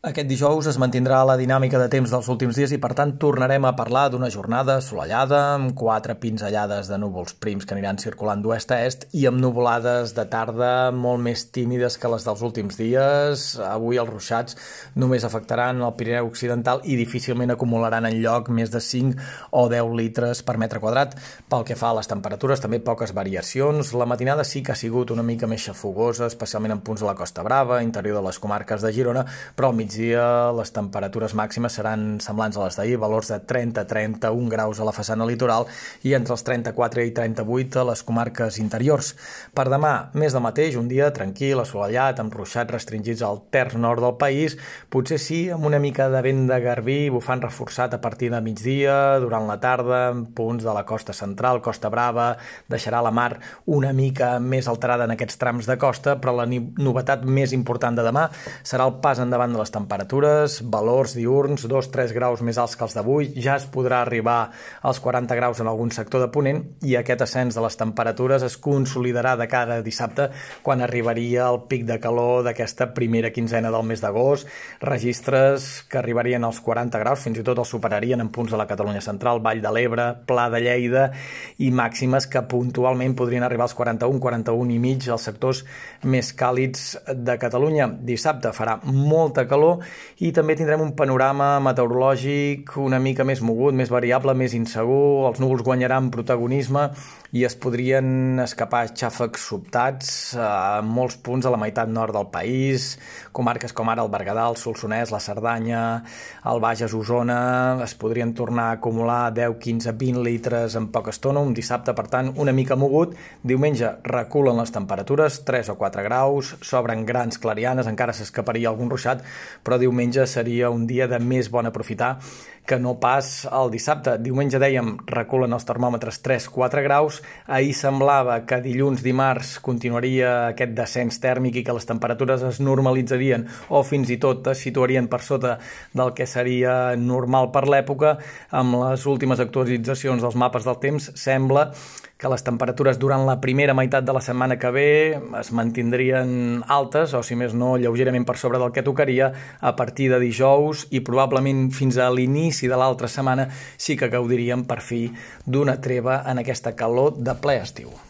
Aquest dijous es mantindrà la dinàmica de temps dels últims dies i, per tant, tornarem a parlar d'una jornada assolellada, amb quatre pinzellades de núvols prims que aniran circulant d'oest a est i amb nuvolades de tarda molt més tímides que les dels últims dies. Avui els ruixats només afectaran el Pirineu Occidental i difícilment acumularan en lloc més de 5 o 10 litres per metre quadrat. Pel que fa a les temperatures, també poques variacions. La matinada sí que ha sigut una mica més xafogosa, especialment en punts de la Costa Brava, interior de les comarques de Girona, però al mig migdia les temperatures màximes seran semblants a les d'ahir, valors de 30-31 graus a la façana litoral i entre els 34 i 38 a les comarques interiors. Per demà, més del mateix, un dia tranquil, assolellat, amb ruixats restringits al terç nord del país, potser sí amb una mica de vent de garbí bufant reforçat a partir de migdia, durant la tarda, en punts de la costa central, Costa Brava, deixarà la mar una mica més alterada en aquests trams de costa, però la novetat més important de demà serà el pas endavant de les temperatures temperatures, valors diurns 2-3 graus més alts que els d'avui, ja es podrà arribar als 40 graus en algun sector de Ponent i aquest ascens de les temperatures es consolidarà de cara a dissabte quan arribaria el pic de calor d'aquesta primera quinzena del mes d'agost, registres que arribarien als 40 graus, fins i tot els superarien en punts de la Catalunya Central, Vall de l'Ebre, Pla de Lleida i màximes que puntualment podrien arribar als 41, 41 i mig als sectors més càlids de Catalunya. Dissabte farà molta calor i també tindrem un panorama meteorològic una mica més mogut, més variable, més insegur, els núvols guanyaran protagonisme i es podrien escapar xàfecs sobtats a molts punts a la meitat nord del país, comarques com ara el Berguedà, el Solsonès, la Cerdanya, el Bages, Osona, es podrien tornar a acumular 10, 15, 20 litres en poca estona, un dissabte, per tant, una mica mogut. Diumenge reculen les temperatures, 3 o 4 graus, s'obren grans clarianes, encara s'escaparia algun ruixat, però diumenge seria un dia de més bon aprofitar que no pas el dissabte. Diumenge, dèiem, reculen els termòmetres 3-4 graus. Ahir semblava que dilluns, dimarts, continuaria aquest descens tèrmic i que les temperatures es normalitzarien o fins i tot es situarien per sota del que seria normal per l'època. Amb les últimes actualitzacions dels mapes del temps, sembla que les temperatures durant la primera meitat de la setmana que ve es mantindrien altes, o si més no, lleugerament per sobre del que tocaria, a partir de dijous i probablement fins a l'inici de l'altra setmana sí que gaudiríem per fi d'una treva en aquesta calor de ple estiu.